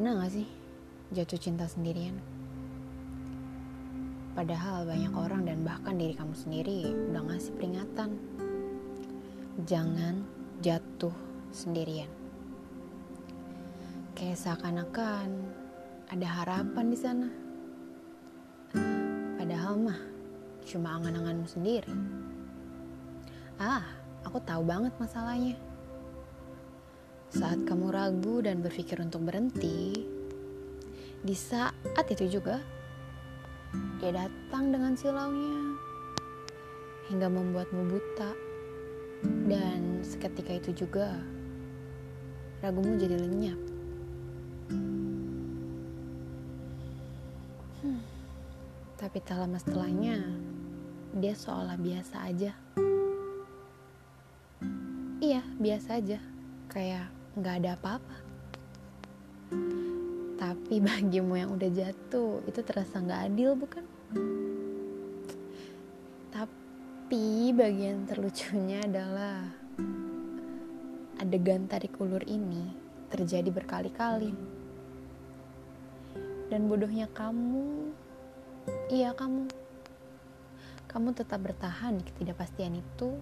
Pernah gak sih jatuh cinta sendirian? Padahal banyak orang dan bahkan diri kamu sendiri udah ngasih peringatan. Jangan jatuh sendirian. Kayak seakan-akan ada harapan di sana. Padahal mah cuma angan-anganmu sendiri. Ah, aku tahu banget masalahnya. Saat kamu ragu dan berpikir untuk berhenti, di saat itu juga dia datang dengan silaunya hingga membuatmu buta. Dan seketika itu juga ragumu jadi lenyap. Hmm, tapi tak lama setelahnya dia seolah biasa aja. Iya, biasa aja. Kayak nggak ada apa-apa. Tapi bagimu yang udah jatuh, itu terasa nggak adil bukan? Tapi bagian terlucunya adalah adegan tarik ulur ini terjadi berkali-kali. Dan bodohnya kamu, iya kamu, kamu tetap bertahan di ketidakpastian itu,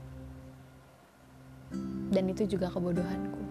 dan itu juga kebodohanku.